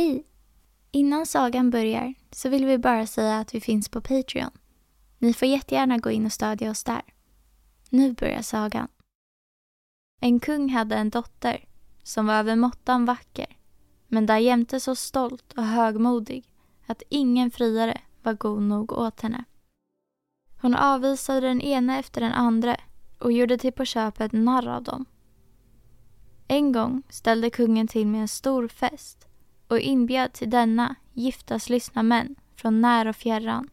Hej! Innan sagan börjar så vill vi bara säga att vi finns på Patreon. Ni får jättegärna gå in och stödja oss där. Nu börjar sagan. En kung hade en dotter som var över måttan vacker men därjämte så stolt och högmodig att ingen friare var god nog åt henne. Hon avvisade den ena efter den andra och gjorde till på köpet narr av dem. En gång ställde kungen till med en stor fest och inbjöd till denna giftaslystna män från när och fjärran.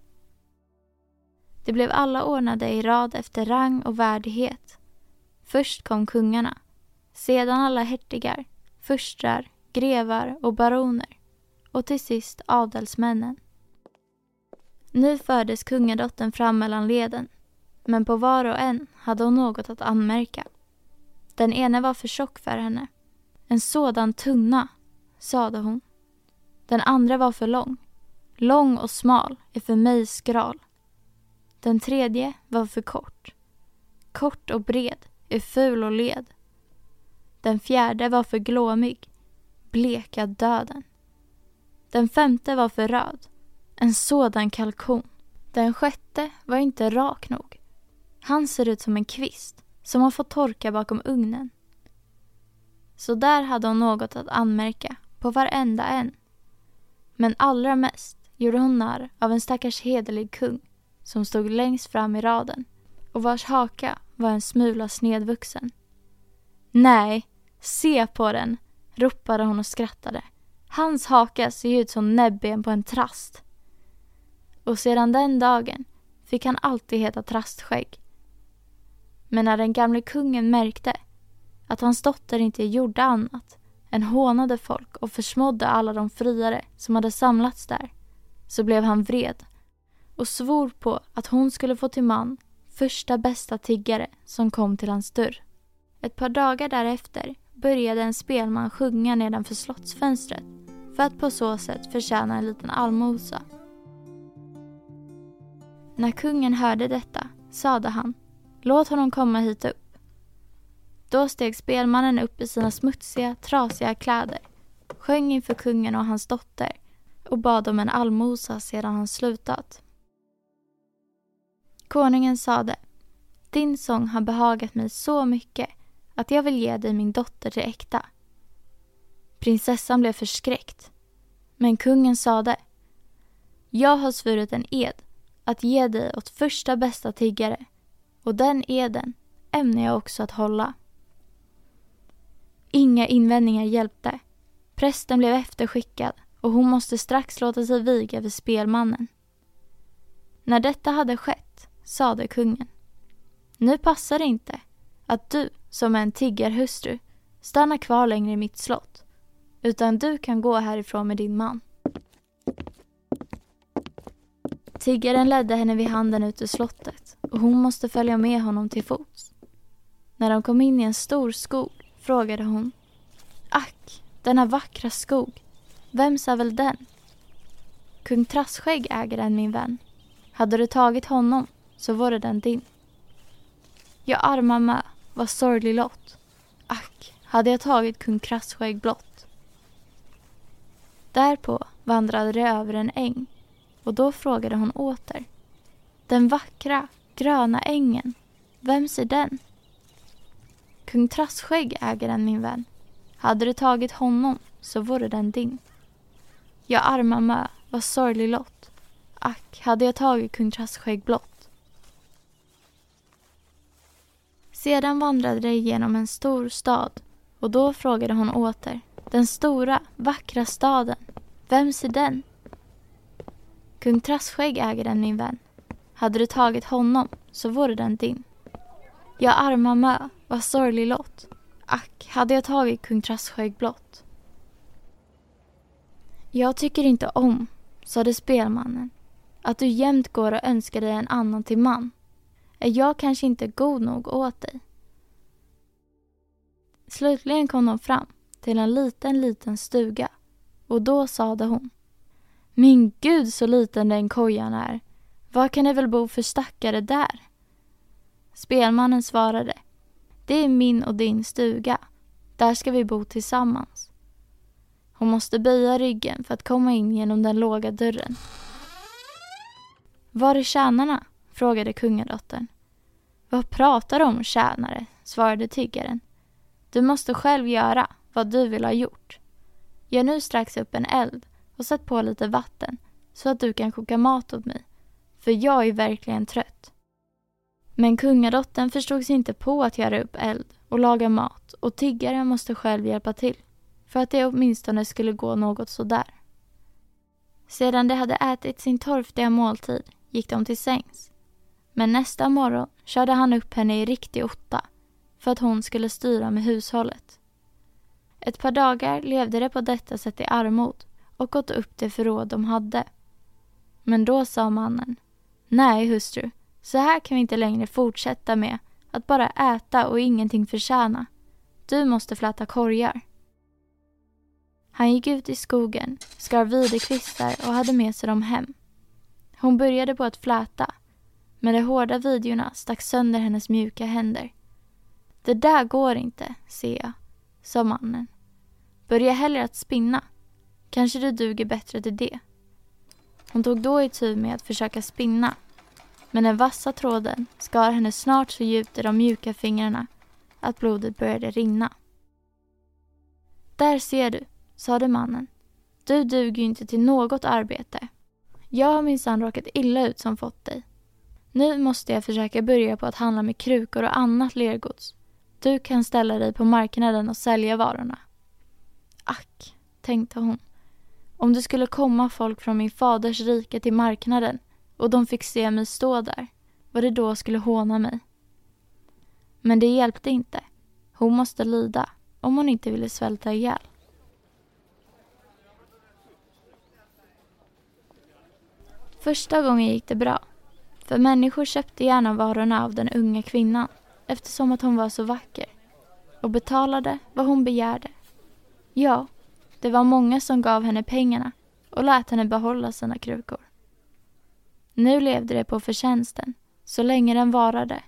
Det blev alla ordnade i rad efter rang och värdighet. Först kom kungarna, sedan alla hertigar, furstrar, grevar och baroner och till sist adelsmännen. Nu fördes kungadottern fram mellan leden, men på var och en hade hon något att anmärka. Den ene var för tjock för henne. En sådan tunna, sade hon. Den andra var för lång. Lång och smal är för mig skral. Den tredje var för kort. Kort och bred är ful och led. Den fjärde var för glåmig, Bleka döden. Den femte var för röd, en sådan kalkon. Den sjätte var inte rak nog. Han ser ut som en kvist som har fått torka bakom ugnen. Så där hade hon något att anmärka på varenda en. Men allra mest gjorde hon narr av en stackars hederlig kung som stod längst fram i raden och vars haka var en smula snedvuxen. Nej, se på den, ropade hon och skrattade. Hans haka ser ut som näbben på en trast. Och sedan den dagen fick han alltid heta Trastskägg. Men när den gamle kungen märkte att hans dotter inte gjorde annat än hånade folk och försmådde alla de friare som hade samlats där så blev han vred och svor på att hon skulle få till man första bästa tiggare som kom till hans dörr. Ett par dagar därefter började en spelman sjunga nedanför slottsfönstret för att på så sätt förtjäna en liten allmosa. När kungen hörde detta sade han Låt honom komma hit upp. Då steg spelmannen upp i sina smutsiga, trasiga kläder, sjöng inför kungen och hans dotter och bad om en allmosa sedan han slutat. Konungen sade Din sång har behagat mig så mycket att jag vill ge dig min dotter till äkta. Prinsessan blev förskräckt. Men kungen sade Jag har svurit en ed att ge dig åt första bästa tiggare och den eden ämnar jag också att hålla. Inga invändningar hjälpte. Prästen blev efterskickad och hon måste strax låta sig viga vid spelmannen. När detta hade skett sade kungen. Nu passar det inte att du, som är en tiggarhustru, stannar kvar längre i mitt slott. Utan du kan gå härifrån med din man. Tiggaren ledde henne vid handen ut ur slottet och hon måste följa med honom till fots. När de kom in i en stor skog frågade hon. Ack, denna vackra skog. Vems är väl den? Kung Trasskägg äger den, min vän. Hade du tagit honom så vore den din. Jag arma mö, vad sorglig lott. Ack, hade jag tagit kung Krassskägg blott. Därpå vandrade de över en äng och då frågade hon åter. Den vackra, gröna ängen, vems är den? Kung Trassskägg äger den, min vän. Hade du tagit honom så vore den din. Jag arma mö, vad sorglig lott. Ack, hade jag tagit kung Trassskägg blott. Sedan vandrade de genom en stor stad och då frågade hon åter. Den stora, vackra staden, vems är den? Kung Trassskägg äger den, min vän. Hade du tagit honom så vore den din. Jag arma mö, vad sorglig lott. Ack, hade jag tagit kung Trassskägg blott. Jag tycker inte om, sade spelmannen, att du jämt går och önskar dig en annan till man. Är jag kanske inte god nog åt dig? Slutligen kom de fram till en liten, liten stuga och då sade hon Min gud så liten den kojan är. Vad kan det väl bo för stackare där? Spelmannen svarade Det är min och din stuga. Där ska vi bo tillsammans. Hon måste böja ryggen för att komma in genom den låga dörren. Var är tjänarna? frågade kungadottern. Vad pratar du om, tjänare? svarade tiggaren. Du måste själv göra vad du vill ha gjort. Gör nu strax upp en eld och sätt på lite vatten så att du kan koka mat åt mig, för jag är verkligen trött. Men kungadottern förstod sig inte på att göra upp eld och laga mat och tiggaren måste själv hjälpa till för att det åtminstone skulle gå något sådär. Sedan de hade ätit sin torftiga måltid gick de till sängs. Men nästa morgon körde han upp henne i riktig otta för att hon skulle styra med hushållet. Ett par dagar levde de på detta sätt i armod och åt upp det förråd de hade. Men då sa mannen, nej hustru, så här kan vi inte längre fortsätta med att bara äta och ingenting förtjäna. Du måste fläta korgar. Han gick ut i skogen, skar videkvistar och hade med sig dem hem. Hon började på att fläta, men de hårda videorna stack sönder hennes mjuka händer. Det där går inte, ser jag, sa mannen. Börja hellre att spinna. Kanske du duger bättre till det. Hon tog då itu med att försöka spinna. Men den vassa tråden skar henne snart så djupt i de mjuka fingrarna att blodet började rinna. Där ser du, sade mannen. Du duger ju inte till något arbete. Jag har minsann råkat illa ut som fått dig. Nu måste jag försöka börja på att handla med krukor och annat lergods. Du kan ställa dig på marknaden och sälja varorna. Ack, tänkte hon. Om det skulle komma folk från min faders rike till marknaden och de fick se mig stå där, vad det då skulle håna mig. Men det hjälpte inte. Hon måste lida om hon inte ville svälta ihjäl. Första gången gick det bra. För människor köpte gärna varorna av den unga kvinnan eftersom att hon var så vacker och betalade vad hon begärde. Ja, det var många som gav henne pengarna och lät henne behålla sina krukor. Nu levde de på förtjänsten, så länge den varade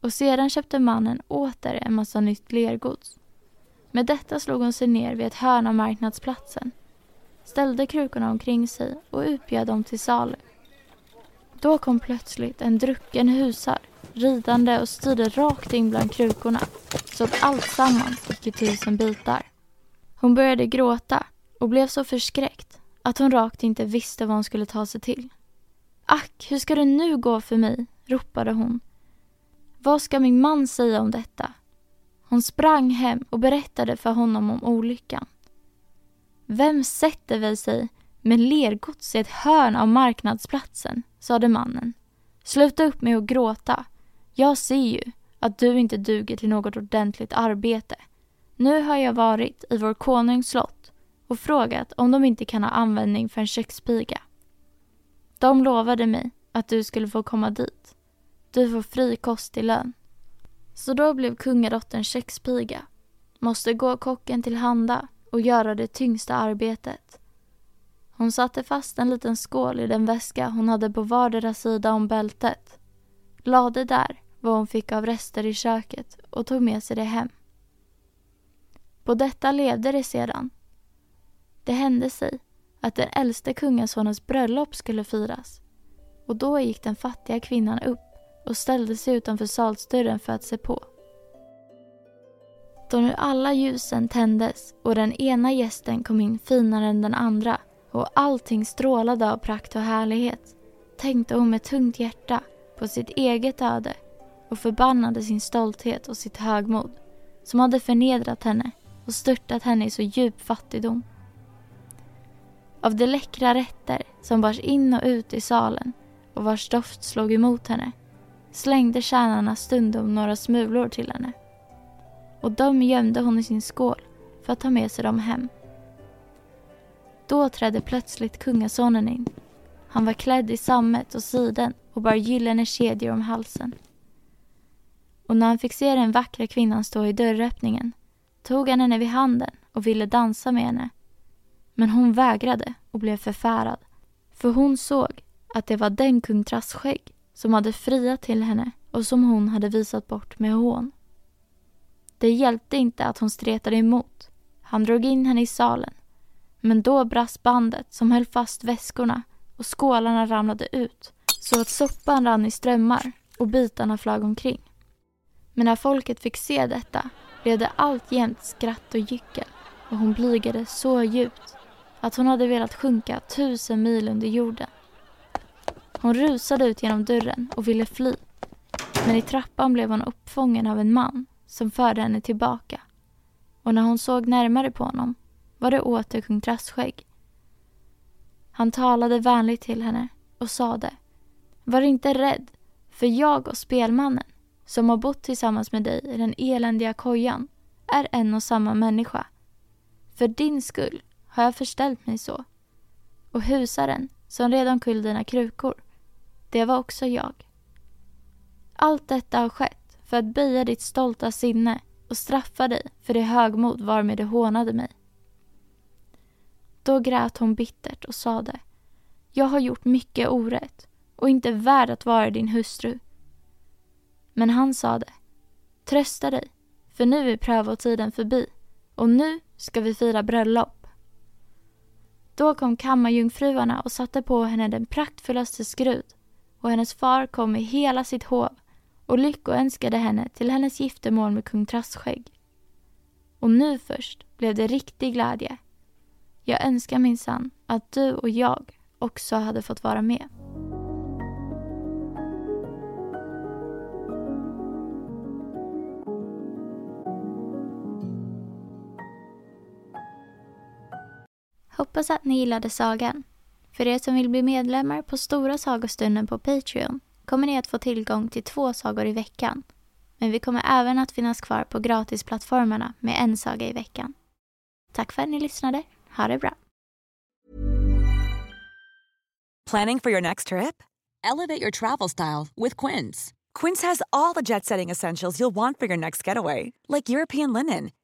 och sedan köpte mannen åter en massa nytt lergods. Med detta slog hon sig ner vid ett hörn av marknadsplatsen, ställde krukorna omkring sig och utbjöd dem till salu. Då kom plötsligt en drucken husar ridande och styrde rakt in bland krukorna så att allt sammans gick i tusen bitar. Hon började gråta och blev så förskräckt att hon rakt inte visste vad hon skulle ta sig till. Ack, hur ska det nu gå för mig? ropade hon. Vad ska min man säga om detta? Hon sprang hem och berättade för honom om olyckan. Vem sätter väl sig med lergods i ett hörn av marknadsplatsen, sade mannen. Sluta upp med att gråta. Jag ser ju att du inte duger till något ordentligt arbete. Nu har jag varit i vår konungs slott och frågat om de inte kan ha användning för en kökspiga. De lovade mig att du skulle få komma dit. Du får fri kost i lön. Så då blev kungadottern kökspiga, måste gå kocken till handa och göra det tyngsta arbetet. Hon satte fast en liten skål i den väska hon hade på vardera sida om bältet, lade där vad hon fick av rester i köket och tog med sig det hem. På detta levde det sedan. Det hände sig att den äldste kungasonens bröllop skulle firas och då gick den fattiga kvinnan upp och ställde sig utanför salsdörren för att se på. Då nu alla ljusen tändes och den ena gästen kom in finare än den andra och allting strålade av prakt och härlighet tänkte hon med tungt hjärta på sitt eget öde och förbannade sin stolthet och sitt högmod som hade förnedrat henne och störtat henne i så djup fattigdom. Av de läckra rätter som bars in och ut i salen och vars doft slog emot henne slängde tjänarna stundom några smulor till henne. Och de gömde hon i sin skål för att ta med sig dem hem. Då trädde plötsligt kungasonen in. Han var klädd i sammet och siden och bar gyllene kedjor om halsen. Och när han fick se den vackra kvinnan stå i dörröppningen tog han henne vid handen och ville dansa med henne. Men hon vägrade och blev förfärad. För hon såg att det var den kung Trassskägg som hade friat till henne och som hon hade visat bort med hån. Det hjälpte inte att hon stretade emot. Han drog in henne i salen. Men då brast bandet som höll fast väskorna och skålarna ramlade ut så att soppan rann i strömmar och bitarna flög omkring. Men när folket fick se detta blev det alltjämt skratt och gyckel och hon blygade så djupt att hon hade velat sjunka tusen mil under jorden. Hon rusade ut genom dörren och ville fly. Men i trappan blev hon uppfången av en man som förde henne tillbaka. Och när hon såg närmare på honom var det åter kung Trastskägg. Han talade vänligt till henne och sade Var inte rädd, för jag och spelmannen som har bott tillsammans med dig i den eländiga kojan är en och samma människa. För din skull har jag förställt mig så. Och husaren som red omkull dina krukor, det var också jag. Allt detta har skett för att böja ditt stolta sinne och straffa dig för det högmod varmed du hånade mig. Då grät hon bittert och sade Jag har gjort mycket orätt och inte värd att vara din hustru. Men han sade Trösta dig, för nu är prövotiden förbi och nu ska vi fira bröllop. Då kom kammarjungfruarna och satte på henne den praktfullaste skrud och hennes far kom med hela sitt hov och lyckoönskade henne till hennes giftermål med kung Trastskägg. Och nu först blev det riktig glädje. Jag önskar minsann att du och jag också hade fått vara med. Hoppas att ni gillade sagan. För er som vill bli medlemmar på Stora sagostunden på Patreon kommer ni att få tillgång till två sagor i veckan. Men vi kommer även att finnas kvar på gratisplattformarna med en saga i veckan. Tack för att ni lyssnade. Ha det bra. Planning for your next trip? Elevate your travel style with Quince. Quince has all the jet-setting essentials you'll want for your next getaway, like European linen,